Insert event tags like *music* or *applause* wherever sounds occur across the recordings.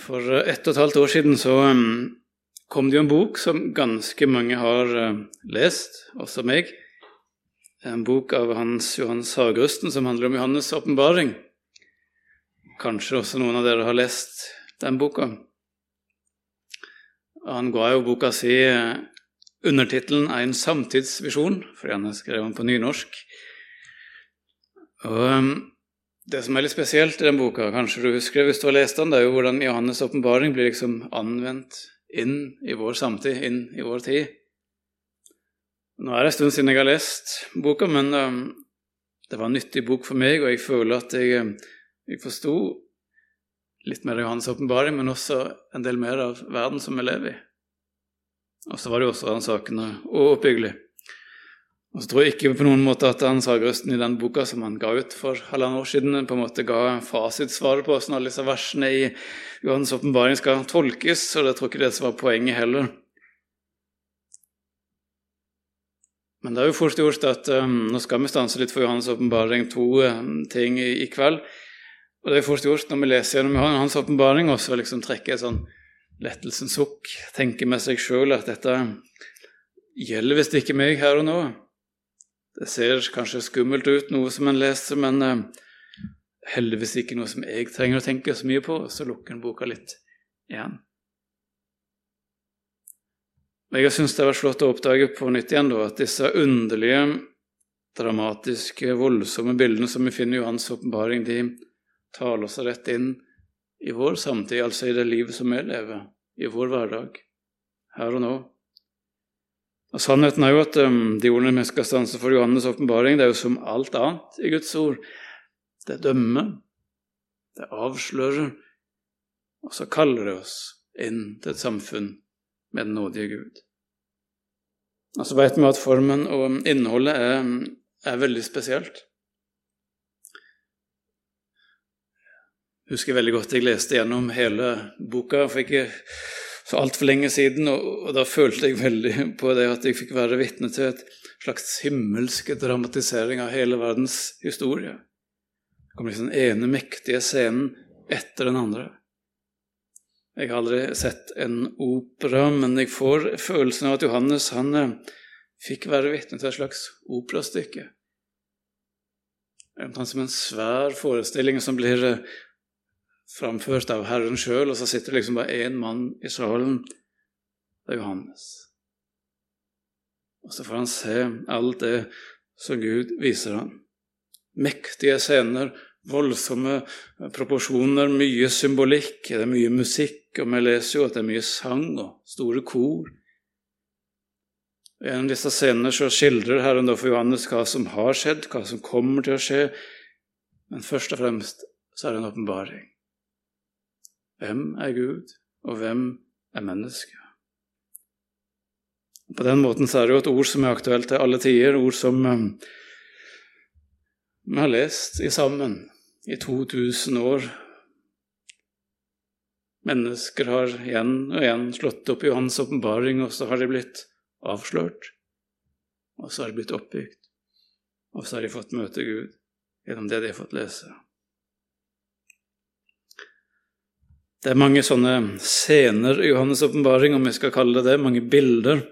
For ett og et halvt år siden så um, kom det jo en bok som ganske mange har uh, lest, også meg. En bok av Hans Johans Hagerusten som handler om Johannes' åpenbaring. Kanskje også noen av dere har lest den boka. Han ga jo boka si undertittelen 'En samtidsvisjon', fordi han har skrevet den på nynorsk. Og det som er litt spesielt i den boka, kanskje du husker det hvis du har lest den, det er jo hvordan Johannes' åpenbaring blir liksom anvendt inn i vår samtid, inn i vår tid. Nå er det en stund siden jeg har lest boka, men um, det var en nyttig bok for meg, og jeg føler at jeg, um, jeg forsto litt mer av Johannes' åpenbaring, men også en del mer av verden som vi lever i. Og så var det jo også ransakende og oppbyggelig. Og så tror jeg ikke på noen måte at Hans Hagerøsten i den boka som han ga ut for halvannet år siden, på en måte ga fasitsvaret på hvordan alle disse versene i Johans åpenbaring skal tolkes, og det tror ikke det som var poenget heller. Men det er jo fort gjort at um, Nå skal vi stanse litt for Johans åpenbaring, to um, ting i, i, kveld. Og det er fort gjort når vi leser gjennom Johannes åpenbaring, også liksom trekke et sånn lettelsens sukk, tenke med seg sjøl at dette gjelder visst ikke meg her og nå. Det ser kanskje skummelt ut, noe som en leser, men eh, heldigvis ikke noe som jeg trenger å tenke så mye på, så lukker en boka litt igjen. Men jeg syns det har vært flott å oppdage på nytt igjen da, at disse underlige, dramatiske, voldsomme bildene som vi finner i Johans åpenbaring, de taler seg rett inn i vår samtid, altså i det livet som vi lever, i vår hverdag, her og nå. Og Sannheten er jo at um, de ordene vi skal stanse for Johannes' åpenbaring, det er jo som alt annet i Guds ord. Det dømmer, det avslører, og så kaller det oss inn til et samfunn med den nådige Gud. Og så vet vi at formen og innholdet er, er veldig spesielt. Jeg husker veldig godt jeg leste gjennom hele boka for ikke så altfor lenge siden, og, og, da følte jeg veldig *laughs* på det at jeg fikk være vitne til et slags himmelsk dramatisering av hele verdens historie. Det kom liksom den ene mektige scenen etter den andre. Jeg har aldri sett en opera, men jeg får følelsen av at Johannes han eh, fikk være vitne til et slags operastykke. Omtrent som en svær forestilling som blir eh, framført av Herren sjøl, og så sitter det liksom bare én mann i salen. Det er Johannes. Og så får han se alt det som Gud viser ham. Mektige scener, voldsomme proporsjoner, mye symbolikk, det er mye musikk, og vi leser jo at det er mye sang og store kor. I en av disse scenene så skildrer Herren for Johannes hva som har skjedd, hva som kommer til å skje, men først og fremst så er det en åpenbaring. Hvem er Gud, og hvem er menneske? På den måten så er det jo et ord som er aktuelt til alle tider, ord som um, vi har lest i sammen i 2000 år. Mennesker har igjen og igjen slått opp i Johans åpenbaring, og så har de blitt avslørt. Og så har de blitt oppbygd. Og så har de fått møte Gud gjennom det de har fått lese. Det er mange sånne scener i Johannes' åpenbaring, om vi skal kalle det det, mange bilder.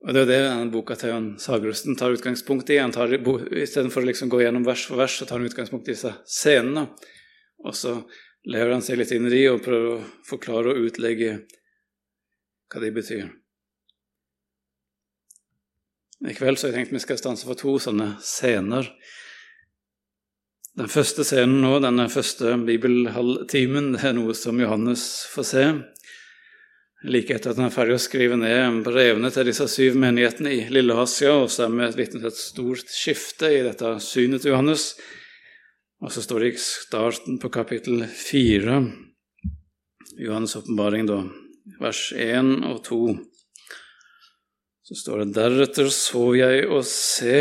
Og Det er det denne boka til Jan Sagerusten tar utgangspunkt i. Han tar, Istedenfor å liksom gå gjennom vers for vers, så tar han utgangspunkt i disse scenene. Og så lever han seg litt inn i de og prøver å forklare og utlegge hva de betyr. I kveld så har jeg tenkt vi skal stanse for to sånne scener den første scenen nå, denne første bibelhalvtimen, det er noe som Johannes får se. Like etter at han er ferdig å skrive ned brevene til disse syv menighetene i Lille-Asia, og så er vi vitne til et stort skifte i dette synet til Johannes. Og så står det i starten på kapittel fire, Johannes' åpenbaring, da, vers én og to. Så står det deretter så jeg å se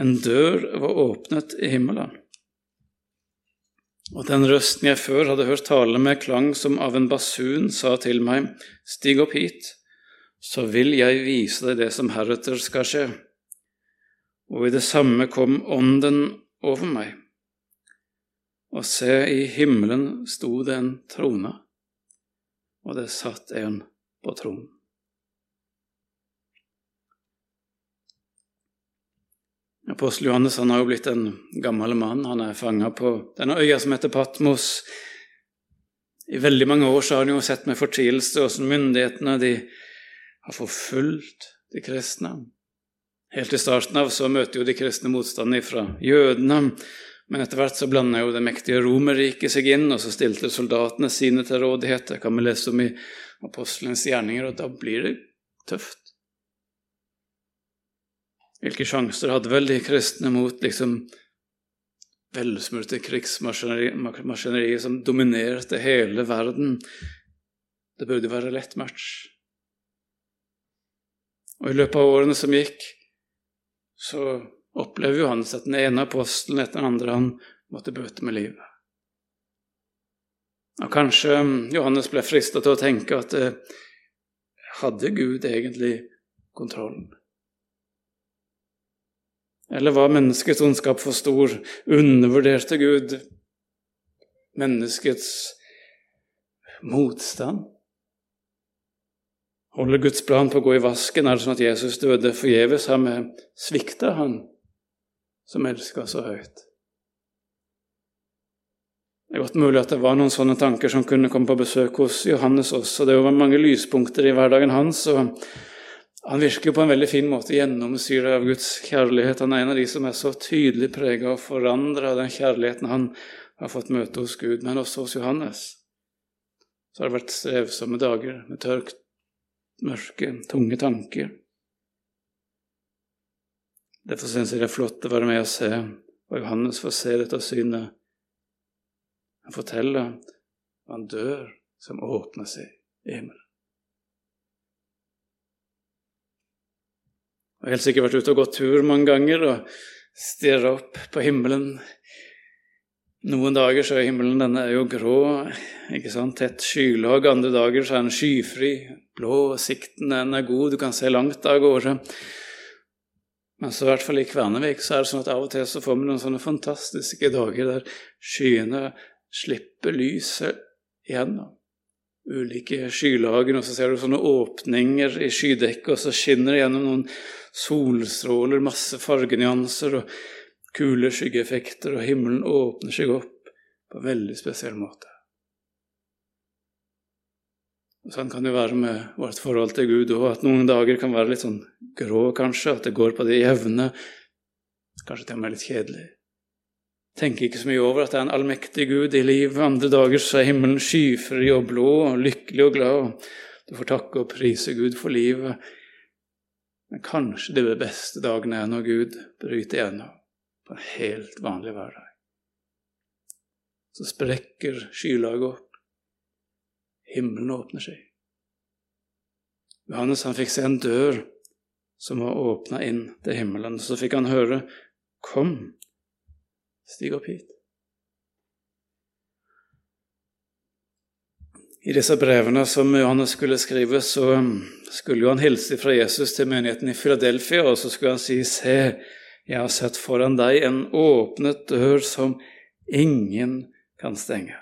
en dør var åpnet i himmelen. Og den røsten jeg før hadde hørt tale med klang som av en basun, sa til meg, Stig opp hit, så vil jeg vise deg det som heretter skal skje. Og i det samme kom Ånden over meg. og se, i himmelen sto det en trone, og det satt en på tronen. Apostel Johannes han har jo blitt en gammel mann. Han er fanga på denne øya som heter Patmos. I veldig mange år så har han jo sett med fortvilelse hvordan myndighetene de har forfulgt de kristne. Helt i starten av så møter jo de kristne motstand fra jødene. Men etter hvert så blanda jo det mektige Romerriket seg inn, og så stilte soldatene sine til rådighet. Det kan vi lese om i apostelens gjerninger, og da blir det tøft. Hvilke sjanser hadde vel de kristne mot liksom velsmurte krigsmaskineriet som dominerte hele verden? Det burde være lett match. Og i løpet av årene som gikk, så opplever Johannes at den ene apostelen etter den andre han måtte bøte med livet. Og Kanskje Johannes ble frista til å tenke at eh, hadde Gud egentlig kontrollen? Eller var menneskets ondskap for stor? Undervurderte Gud menneskets motstand? Holder Guds plan på å gå i vasken? Er det sånn at Jesus døde forgjeves? Har vi svikta han? som elska så høyt. Det er godt mulig at det var noen sånne tanker som kunne komme på besøk hos Johannes også. Det var mange lyspunkter i hverdagen hans, og han virker på en veldig fin måte gjennomsyra av Guds kjærlighet. Han er en av de som er så tydelig prega og forandra av den kjærligheten han har fått møte hos Gud, men også hos Johannes. Så har det vært strevsomme dager med tørkt mørke, tunge tanker. Derfor syns jeg det er flott å være med og se, og Johannes får se dette synet. Han forteller han dør som åpner seg i himmelen. Jeg har helt sikkert vært ute og gått tur mange ganger og stirret opp på himmelen. Noen dager så er himmelen denne er jo grå, ikke sant? tett skylag. Andre dager så er den skyfri, blå, sikten den er god, du kan se langt av gårde. Men så i hvert fall i Kvernevik så er det sånn at av og til så får vi noen sånne fantastiske dager der skyene slipper lyset igjennom. Ulike skylager, og så ser du sånne åpninger i skydekket, og så skinner det gjennom noen solstråler, masse fargenyanser og kule skyggeeffekter, og himmelen åpner seg opp på en veldig spesiell måte. Og Sånn kan det være med vårt forhold til Gud òg, at noen dager kan være litt sånn grå, kanskje, at det går på det jevne. Kanskje til og med litt kjedelig. Tenker ikke så mye over at det er en allmektig Gud i livet. Andre dager så er himmelen skyfri og blå og lykkelig og glad. Du får takke og prise Gud for livet. Men kanskje de beste dagene er når Gud bryter igjennom på en helt vanlig hverdag. Så sprekker skylaget opp Himmelen åpner seg. Johannes han fikk se en dør som var åpna inn til himmelen. Så fikk han høre 'Kom, stig opp hit'. I disse brevene som Johannes skulle skrive, så skulle jo han hilse fra Jesus til menigheten i Philadelphia, og så skulle han si 'Se, jeg har sett foran deg en åpnet dør som ingen kan stenge'.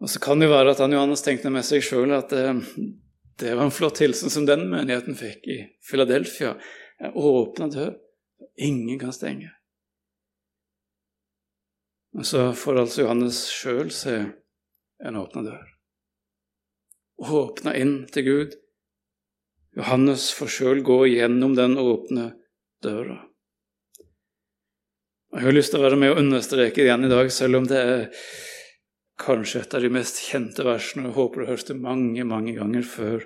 Og så kan det være at han Johannes tenkte med seg sjøl at det, eh, det, var en flott hilsen som den menigheten fikk i Philadelphia. En åpna dør. Ingen kan stenge. Men så får altså Johannes sjøl se en åpna dør. Åpna inn til Gud. Johannes får sjøl gå gjennom den åpne døra. Jeg har lyst til å være med og understreke igjen i dag, selv om det er kanskje et av de mest kjente versene, og jeg håper du har hørt mange, mange ganger før.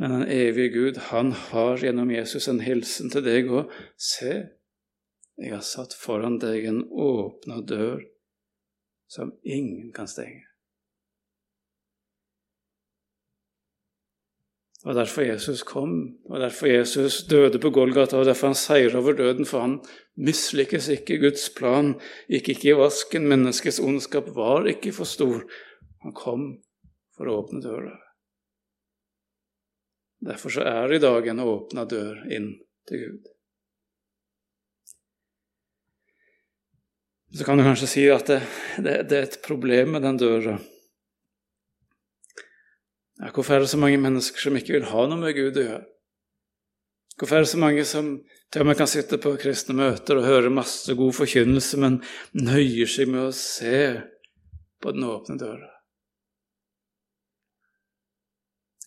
Men den evige Gud, han har gjennom Jesus en hilsen til deg òg. Se, jeg har satt foran deg en åpna dør som ingen kan stenge. Var derfor Jesus kom, og derfor Jesus døde på Golgata, og derfor han seier over døden, for han mislykkes ikke. Guds plan gikk ikke i vasken. Menneskets ondskap var ikke for stor. Han kom for å åpne døra. Derfor så er i dag en åpna dør inn til Gud. Så kan du kanskje si at det, det, det er et problem med den døra. Ja, hvorfor er det så mange mennesker som ikke vil ha noe med Gud å gjøre? Hvorfor er det så mange som til og med kan sitte på kristne møter og høre masse god forkynnelse, men nøyer seg med å se på den åpne døra?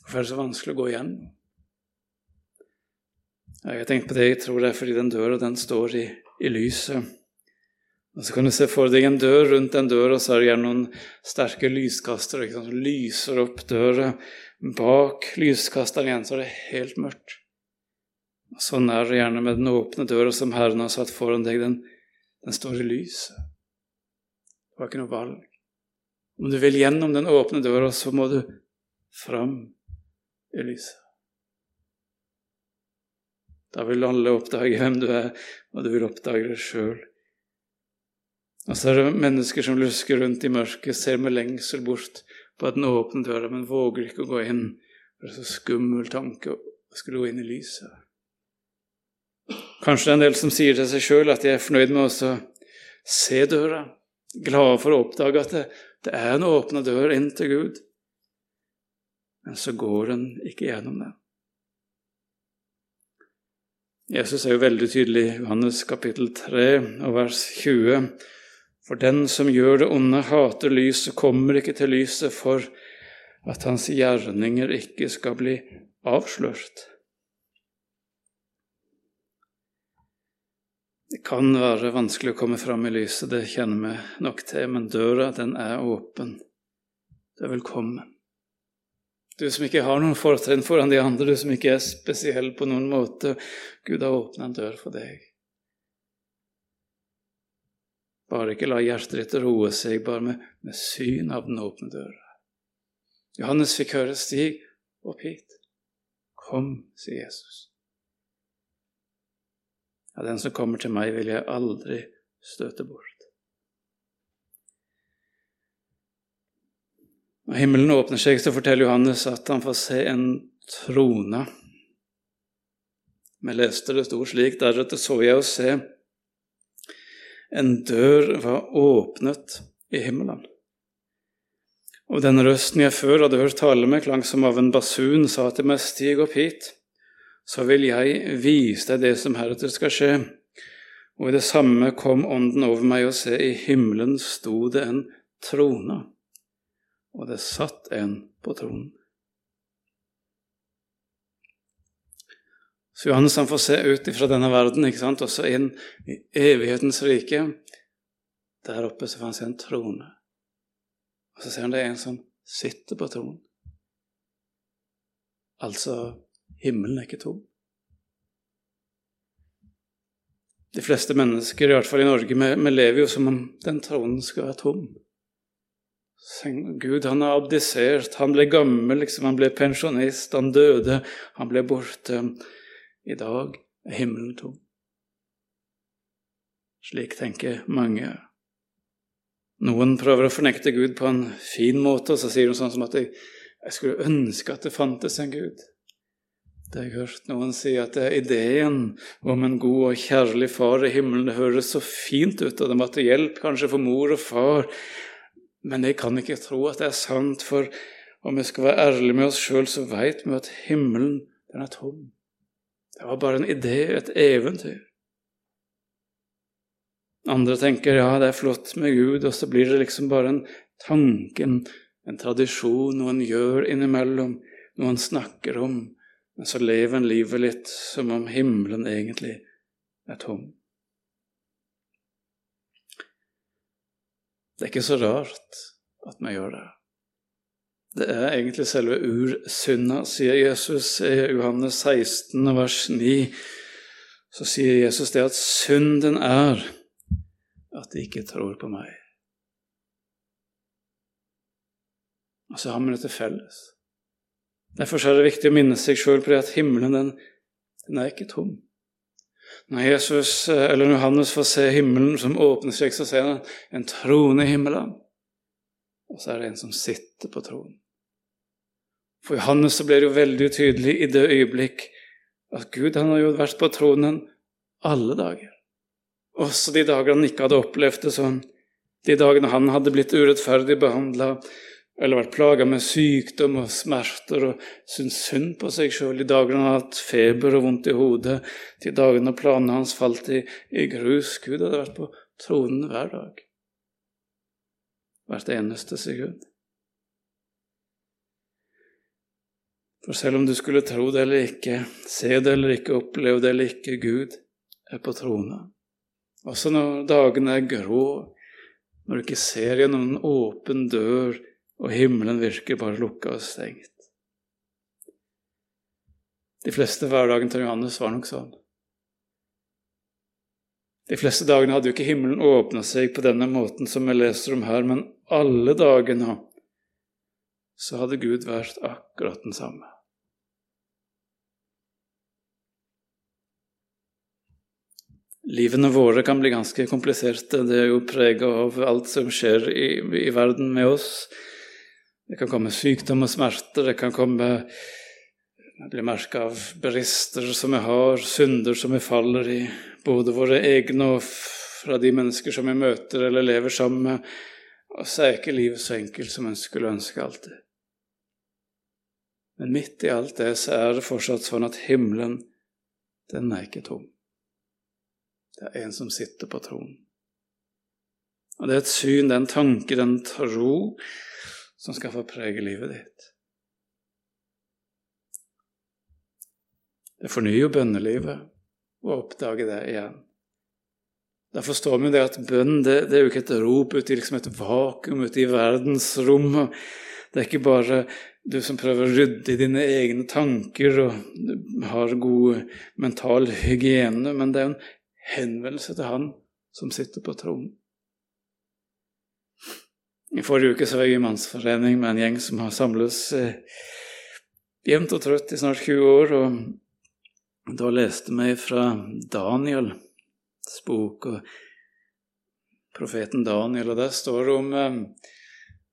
Hvorfor er det så vanskelig å gå igjen? Jeg har tenkt på det, jeg tror det er fordi den døra den står i, i lyset. Og Så kan du se for deg en dør. Rundt den døra så er det gjerne noen sterke lyskastere som lyser opp døra. Bak lyskasteren igjen så er det helt mørkt. Og Sånn er det gjerne med den åpne døra som Herren har satt foran deg. Den, den står i lyset. Du har ikke noe valg. Om du vil gjennom den åpne døra, så må du fram i lyset. Da vil alle oppdage hvem du er, og du vil oppdage det sjøl. Og så er det mennesker som lusker rundt i mørket, ser med lengsel bort på at den åpne døra, men våger ikke å gå inn. Det er så skummel tanke å skru inn i lyset. Kanskje det er en del som sier til seg sjøl at de er fornøyd med å se døra, glade for å oppdage at det, det er en åpna dør inn til Gud. Men så går den ikke gjennom den. Jesus er jo veldig tydelig i Johannes kapittel 3 og vers 20. For den som gjør det onde, hater lyset, kommer ikke til lyset for at hans gjerninger ikke skal bli avslørt. Det kan være vanskelig å komme fram i lyset, det kjenner vi nok til, men døra, den er åpen. Det er velkommen. Du som ikke har noen fortrinn foran de andre, du som ikke er spesiell på noen måte. Gud har åpna en dør for deg. Bare ikke la hjertet ditt roe seg bare med, med syn av den åpne døra. Johannes fikk høre 'Stig opp hit'. Kom, sier Jesus. Ja, den som kommer til meg, vil jeg aldri støte bort. Når himmelen åpner seg, så forteller Johannes at han får se en trone. Vi leste det stort slik, deretter så jeg å se en dør var åpnet i himmelen. Og den røsten jeg før hadde hørt tale med, klang som av en basun, sa til meg, stig opp hit, så vil jeg vise deg det som heretter skal skje. Og i det samme kom ånden over meg, og se, i himmelen sto det en trone og det satt en på tronen. Så Johannes han får se ut fra denne verden, ikke sant? også inn i evighetens rike. Der oppe så får han se en trone. Og så ser han det er en som sitter på tronen. Altså himmelen er ikke tom. De fleste mennesker, i hvert fall i Norge, vi, lever jo som om den tronen skal være tom. Gud, han har abdisert. Han ble gammel, liksom. han ble pensjonist. Han døde. Han ble borte. I dag er himmelen tom. Slik tenker mange. Noen prøver å fornekte Gud på en fin måte, og så sier de sånn som at jeg, jeg skulle ønske at det fantes en Gud. Det har jeg hørt noen si at det er ideen om en god og kjærlig far i himmelen. Det høres så fint ut, og det måtte hjelp kanskje for mor og far men jeg kan ikke tro at det er sant, for om vi skal være ærlige med oss sjøl, så veit vi at himmelen, den er tom. Det var bare en idé, et eventyr. Andre tenker ja, det er flott med Gud, og så blir det liksom bare en tanke, en tradisjon, noe en gjør innimellom, noe en snakker om, men så lever en livet litt som om himmelen egentlig er tom. Det er ikke så rart at vi gjør det. Det er egentlig selve ursynda, sier Jesus i Johannes 16, vers 9. Så sier Jesus det at synden er at de ikke tror på meg. Og så har vi det til felles. Derfor er det viktig å minne seg sjøl på det at himmelen den, den er ikke tom. Når Jesus, eh, eller Johannes får se himmelen som åpner seg, så ser han en trone i himmelen. Og så er det en som sitter på tronen. For Johannes ble det jo veldig tydelig i det øyeblikk at Gud han har jo vært på tronen alle dager. Også de dagene han ikke hadde opplevd det sånn, de dagene han hadde blitt urettferdig behandla eller vært plaga med sykdom og smerter og syntes synd på seg sjøl, de dagene han hadde hatt feber og vondt i hodet, de dagene planene hans falt i, i grus Gud hadde vært på tronen hver dag. Hvert eneste sekund. For selv om du skulle tro det eller ikke, se det eller ikke, oppleve det eller ikke, Gud er på trona. Også når dagene er grå, når du ikke ser gjennom en åpen dør, og himmelen virker bare lukka og stengt. De fleste hverdagen til Johannes var nok sånn. De fleste dagene hadde jo ikke himmelen åpna seg på denne måten som vi leser om her, men alle dagene så hadde Gud vært akkurat den samme. Livene våre kan bli ganske kompliserte. Det er jo prega av alt som skjer i, i, verden med oss. Det kan komme sykdom og smerter, det kan komme bli merka av brister som vi har, synder som vi faller i, både våre egne og fra de mennesker som vi møter eller lever sammen med. Og så er ikke livet så enkelt som en skulle ønske alltid. Men midt i alt det så er det fortsatt sånn at himmelen, den er ikke tom. Det er en som sitter på tronen. Og det er et syn, det er en tanke, det er en tro som skal få prege livet ditt. Det fornyer bønnelivet å oppdage det igjen. Da forstår vi det at bønn det, det er jo ikke et rop ut i liksom et vakuum ute i verdensrommet. Det er ikke bare du som prøver å rydde i dine egne tanker og har god mental hygiene, men det er jo en henvendelse til Han som sitter på tronen. I forrige uke så var jeg i mannsforening med en gjeng som har samles eh, jevnt og trøtt i snart 20 år. og Da leste vi fra Daniels bok og profeten Daniel, og der står det om, eh,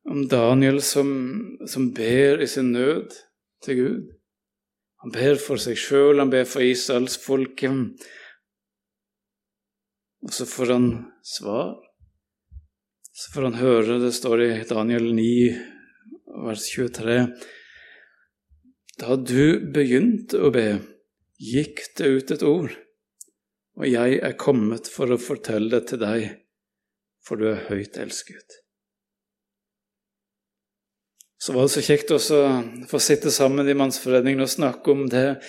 om Daniel som, som ber i sin nød til Gud. Han ber for seg sjøl, han ber for Israels Israelsfolket. Og så får han svar. Så får han høre, det står i Daniel 9, vers 23 Da du begynte å be, gikk det ut et ord, og jeg er kommet for å fortelle det til deg, for du er høyt elsket. Så var det så kjekt også å få sitte sammen i Mannsforeningen og snakke om det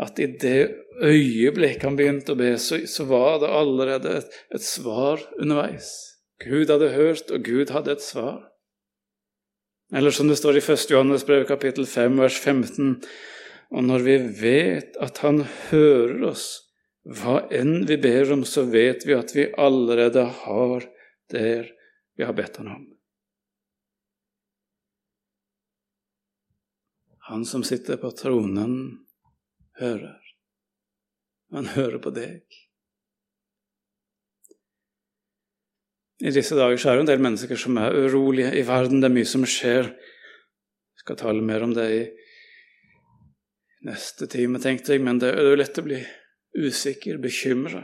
at i det øyeblikk han begynte å be, så, så var det allerede et, et, svar underveis. Gud hadde hørt, og Gud hadde et svar. Eller som det står i 1. Johannes brev kapittel 5 vers 15.: Og når vi vet at Han hører oss, hva enn vi ber om, så vet vi at vi allerede har det vi har bedt Han om. Han som sitter på tronen, hører. Han hører på deg. I disse dager så er det en del mennesker som er urolige i verden. Det er mye som skjer. Jeg skal tale mer om det i neste time, tenkte jeg, men det er jo lett å bli usikker, bekymra.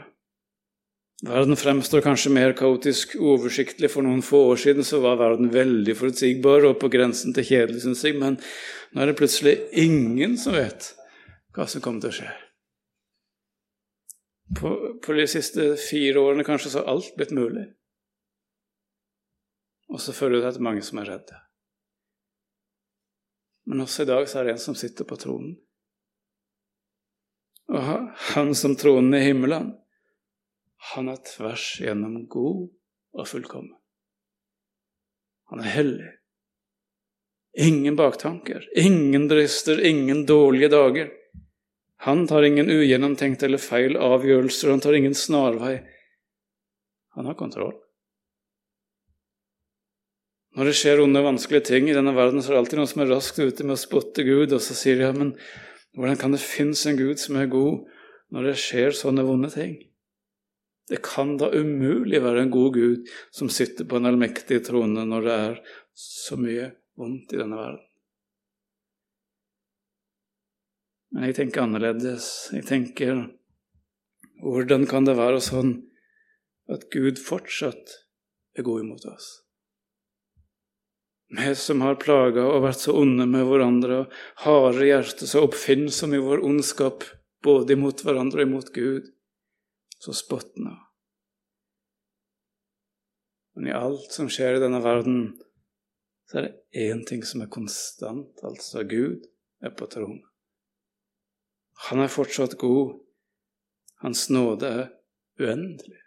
Verden fremstår kanskje mer kaotisk oversiktlig. For noen få år siden så var verden veldig forutsigbar og på grensen til kjedelig, syns jeg, men nå er det plutselig ingen som vet hva som kommer til å skje. På, på, de siste fire årene kanskje så har alt blitt mulig. Og så føler du det er mange som er redde. Men også i dag så er det en som sitter på tronen. Og han som tronen i himmelen, han er tvers igjennom god og fullkommen. Han er hellig. Ingen baktanker, ingen drister, ingen dårlige dager. Han tar ingen ugjennomtenkte eller feil avgjørelser, han tar ingen snarvei. Han har kontroll. Når det skjer onde, vanskelige ting i denne verden, så er det alltid noen som er raskt ute med å spotte Gud, og så sier de ja, men hvordan kan det finnes en Gud som er god når det skjer sånne vonde ting? Det kan da umulig være en god Gud som sitter på en allmektig trone når det er så mye vondt i denne verden. Men jeg tenker annerledes. Jeg tenker hvordan kan det være sånn at Gud fortsatt er god imot oss. Vi som har plaga og vært så onde med hverandre, og harde hjerte, så oppfinnsomme i vår ondskap, både imot hverandre og imot Gud, så spottende. Men i alt som skjer i denne verden, så er det én ting som er konstant, altså Gud er på tronen. Han er fortsatt god. Hans nåde er uendelig.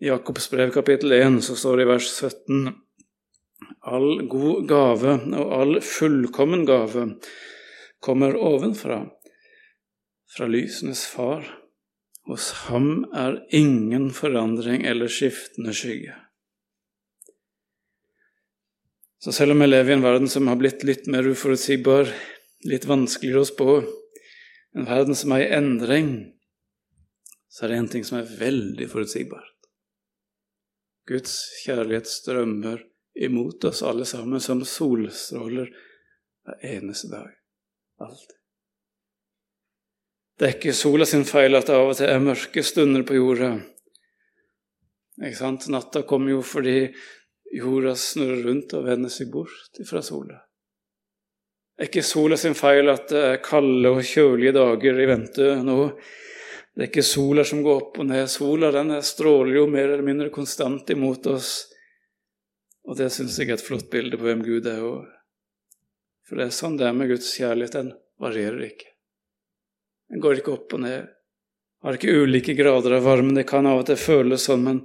I Jakobs brev kapittel 1 så står det i vers 17 All god gave og all fullkommen gave kommer ovenfra, fra lysenes far. Hos ham er ingen forandring eller skiftende skygge. Så selv om jeg lever i en verden som har blitt litt mer uforutsigbar, litt vanskeligere å spå, en verden som er i endring, så er det en ting som er veldig forutsigbart. Guds kjærlighet strømmer imot oss alle sammen som solstråler hver eneste dag. Alltid. Det er ikke sola sin feil at det av og til er mørke stunder på jorda. Ikke sant? Natta kommer jo fordi jorda snurrer rundt og vender seg bort fra sola. Det er ikke sola sin feil at det er kalde og kjølige dager i vente nå. Det er ikke sola som går opp og ned. Sola den stråler jo mer eller mindre konstant imot oss. Og det syns jeg er et flott bilde på hvem Gud er. For det er sånn det er med Guds kjærlighet. Den varierer ikke. Den går ikke opp og ned. Har ikke ulike grader av varme. Det kan av og til føles sånn, men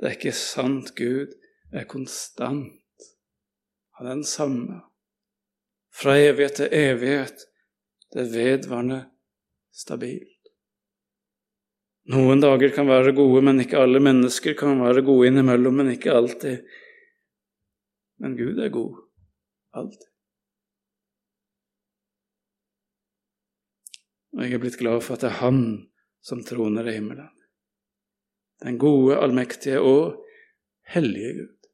det er ikke sant. Gud er konstant. Han er den samme. Fra evighet til evighet. Det er vedvarende stabilt. Noen dager kan være gode, men ikke alle mennesker kan være gode innimellom, men ikke alltid. Men Gud er god alltid. Og jeg er blitt glad for at det er Han som troner i himmelen. Den gode, allmektige og hellige Gud.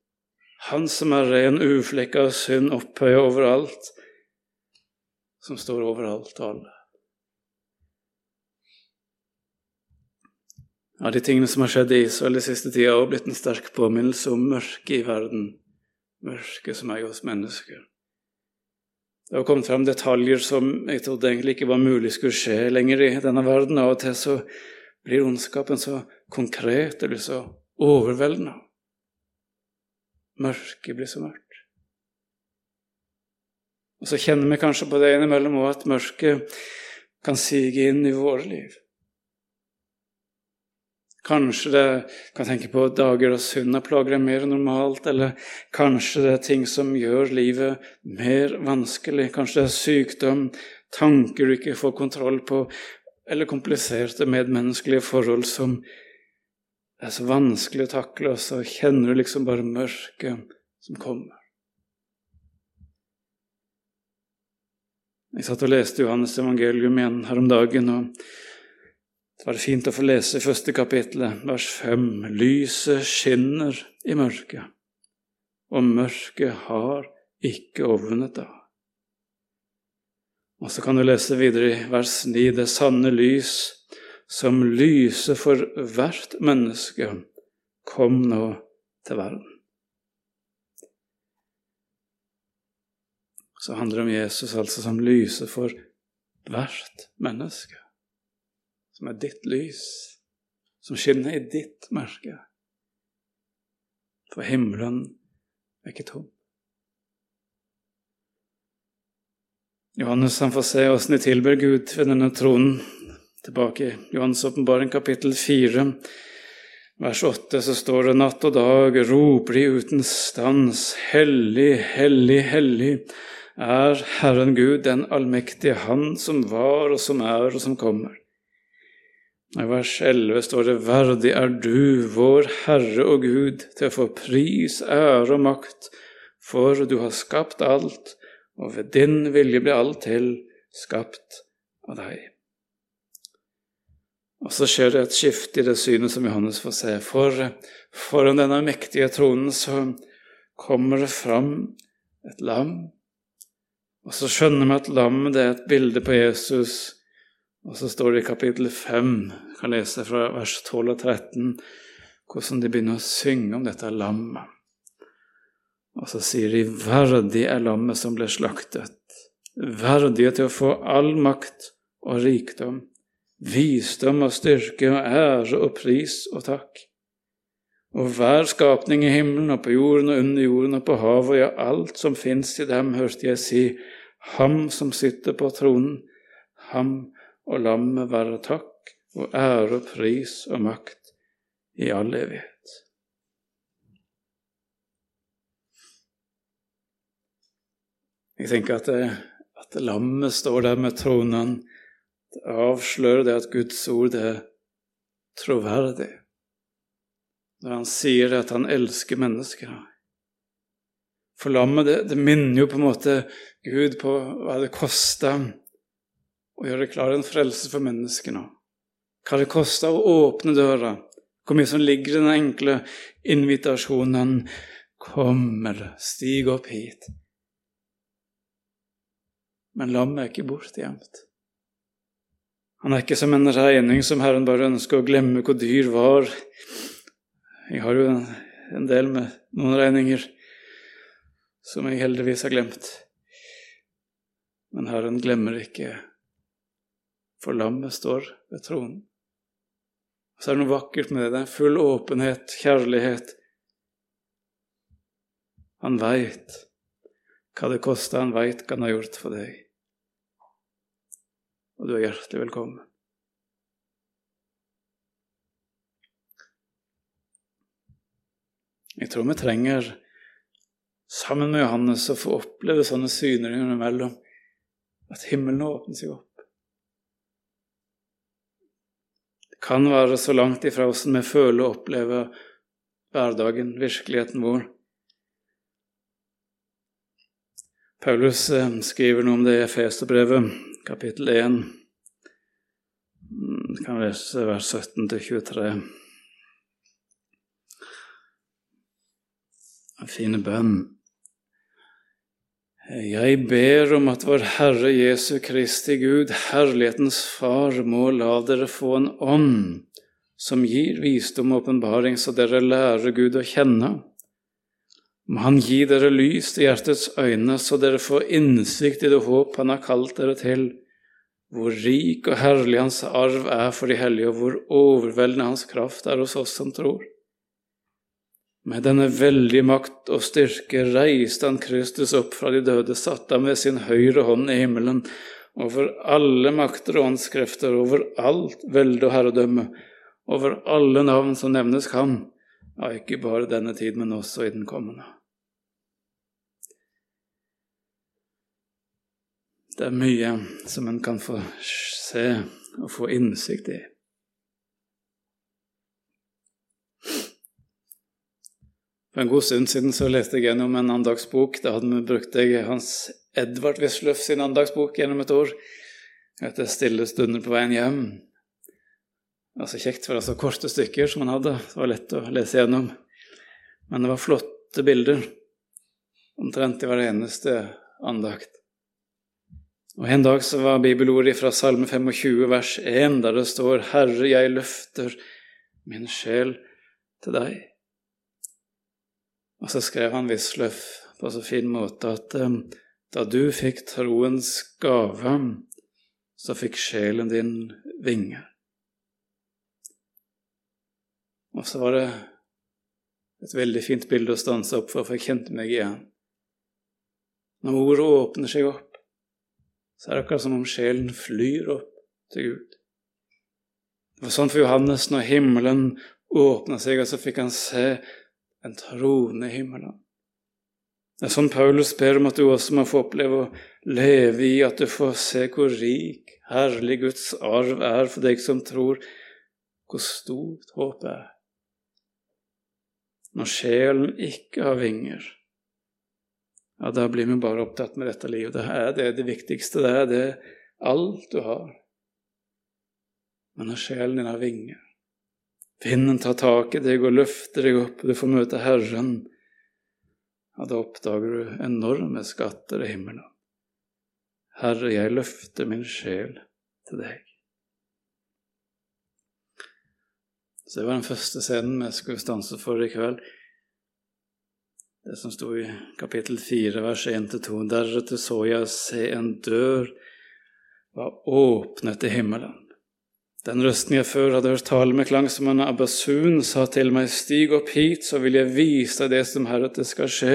Han som er ren, uflekka av synd, opphøya overalt, som står overalt og alle. Ja, De tingene som har skjedd i Israel de siste tida, har blitt en sterk påminnelse om mørket i verden, mørket som er i oss mennesker. Det har kommet frem detaljer som jeg trodde egentlig ikke var mulig skulle skje lenger i denne verden. Av og til så blir ondskapen så konkret, det blir så overveldende. Mørket blir så mørkt. Og så kjenner vi kanskje på det innimellom òg at mørket kan sige inn i våre liv. Kanskje det kan tenke på dager da synda plager deg mer enn normalt, eller kanskje det er ting som gjør livet mer vanskelig. Kanskje det er sykdom, tanker du ikke får kontroll på, eller kompliserte medmenneskelige forhold som er så vanskelig å takle, og så kjenner du liksom bare mørket som kommer. Jeg satt og leste Johannes evangelium igjen her om dagen, og det var fint å få lese første kapittelet, vers fem. Lyset skinner i mørket, og mørket har ikke overvunnet det. Og så kan du lese videre i vers ni. Det sanne lys som lyser for hvert menneske, kom nå til verden. Så handler det om Jesus altså som lyser for hvert menneske. Som er ditt lys, som skinner i ditt mørke. For himmelen er ikke tom. Johannes han får se åssen de tilber Gud ved denne tronen Tilbake i Johannes' åpenbaring, kapittel 4, vers 8, så står det natt og dag roper de uten stans, hellig, hellig, hellig er Herren Gud, den allmektige Han som var og som er og som kommer. I vers 11 står det Verdig er du, vår Herre og Gud, til å få pris, ære og makt, for du har skapt alt, og ved din vilje ble alt til, skapt av deg. Og så skjer det et skifte i det synet som Johannes får se. For foran denne mektige tronen så kommer det fram et lam. Og så skjønner vi at lammet er et bilde på Jesus. Og så står det i kapittel 5, kan lese fra vers 12 og 13 hvordan de begynner å synge om dette lammet. Og så sier de 'verdig er lammet som ble slaktet', verdige til å få all makt og rikdom, visdom og styrke og ære og pris og takk. Og hver skapning i himmelen og på jorden og under jorden og på havet, og ja, alt som fins i dem, hørte jeg si, Ham som sitter på tronen, ham og lammet være takk og ære og pris og makt i all evighet. Jeg tenker at, det, at lammet står der med tronen. Det avslører det at Guds ord er troverdig når han sier at han elsker mennesker. For lammet, det, det, minner jo på en måte Gud på hva det kosta å gjøre klar en frelse for menneskene. Hva det kosta å åpne døra. Hvor mye som ligger i den enkle invitasjonen Kommer, stig opp hit'. Men lammet er ikke bortgjemt. Han er ikke som en regning som Herren bare ønsker å glemme hvor dyr var jeg har jo en, del med noen regninger som jeg heldigvis har glemt. Men Herren glemmer ikke, for lammet står ved tronen. Så er det noe vakkert med det. Det er full åpenhet, kjærlighet. Han veit hva det kosta, han veit hva han har gjort for deg. Og du er hjertelig velkommen. Jeg tror vi trenger, sammen med Johannes, å få oppleve sånne syner innimellom. At himmelen åpner seg opp. Det kan være så langt ifra åssen vi føler og opplever hverdagen, virkeligheten vår. Paulus eh, skriver noe om det i Efeserbrevet, kapittel 1. Vi mm, kan lese vers 17 23. En fin bønn. Jeg ber om at vår Herre Jesu Kristi Gud, Herlighetens Far, må la dere få en ånd som gir visdom og åpenbaring, så dere lærer Gud å kjenne. Må Han gi dere lys til hjertets øyne, så dere får innsikt i det håp Han har kalt dere til, hvor rik og herlig Hans arv er for de hellige, og hvor overveldende Hans kraft er hos oss som tror. Med denne veldige makt og styrke reiste han Kristus opp fra de døde, satte ham ved sin høyre hånd i himmelen, over alle makter og åndskrefter, over alt velde og herredømme, over alle navn som nevnes kan, ja, ikke bare denne tid, men også i den kommende. Det er mye som en kan få se og få innsikt i. For en god stund siden så leste jeg gjennom en andagsbok. Da hadde vi brukt jeg Hans Edvard Wisløff sin andagsbok gjennom et år. Etter stille stunder på veien hjem. Det var så kjekt, for det var så korte stykker som han hadde. Det var lett å lese gjennom. Men det var flotte bilder. Omtrent i hver eneste andakt. Og En dag så var bibelordet fra Salme 25, vers 1, der det står 'Herre, jeg løfter min sjel til deg'. Og så skrev han Wisløff på så fin måte at um, da du fikk troens gave, så fikk sjelen din vinger. Og så var det et veldig fint bilde å stanse opp for, for jeg kjente meg igjen. Når ordet åpner seg opp, så er det akkurat som om sjelen flyr opp til Gud. Det var sånn for Johannes når himmelen åpna seg, og så fikk han se en trone i himmelen. Det er sånn Paulus ber om at du også må få oppleve å leve i, at du får se hvor rik, herlig Guds arv er for deg som tror, hvor stort håpet er. Når sjelen ikke har vinger, ja, da blir vi bare opptatt med dette livet. Det er det, det viktigste. Det er det alt du har. Men når sjelen din har vinger, Vinden tar tak i deg og løfter deg opp, du får møte Herren. Ja, da oppdager du enorme skatter i himmelen. Herre, jeg løfter min sjel til deg. Så det var den første scenen vi skulle stanse for i kveld. Det som sto i kapittel 4, vers 1-2. Deretter så jeg se en dør var åpnet i himmelen. Den røsten jeg før hadde hørt tale med klang som en abbasun, sa til meg, stig opp hit, så vil jeg vise deg det som heretter skal skje.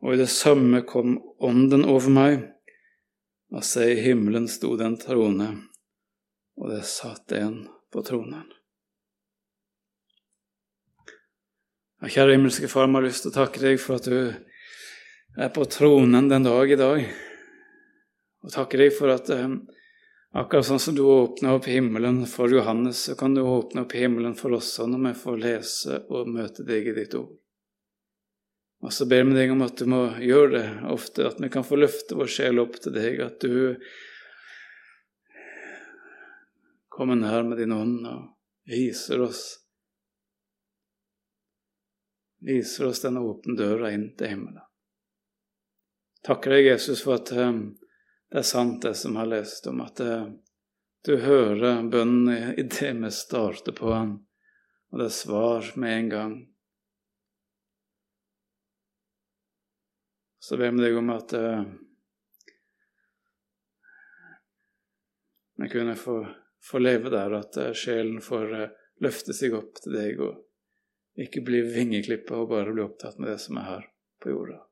Og i det samme kom ånden over meg, og se, i himmelen sto det en trone, og det satt en på tronen. Ja, kjære himmelske Far, vi har lyst til å takke deg for at du er på tronen den dag i dag. Og takke deg for at eh, akkurat sånn som du åpna opp himmelen for Johannes, så kan du åpne opp himmelen for oss når vi får lese og møte deg i ditt ord. Og så ber vi deg om at du må gjøre det ofte, at vi kan få løfte vår sjel opp til deg, at du kommer nær med din ånd og viser oss viser oss den åpne døra inn til himmelen. Takker deg, Jesus, for at um, det er sant, det som har lest om, at det, du hører bønnen i det vi starter på den, og det er svar med en gang. Så ber vi deg om at uh, vi kunne få, få, leve der, at uh, sjelen får løfte seg opp til deg og ikke bli vingeklippa og bare bli opptatt med det som er her på jorda.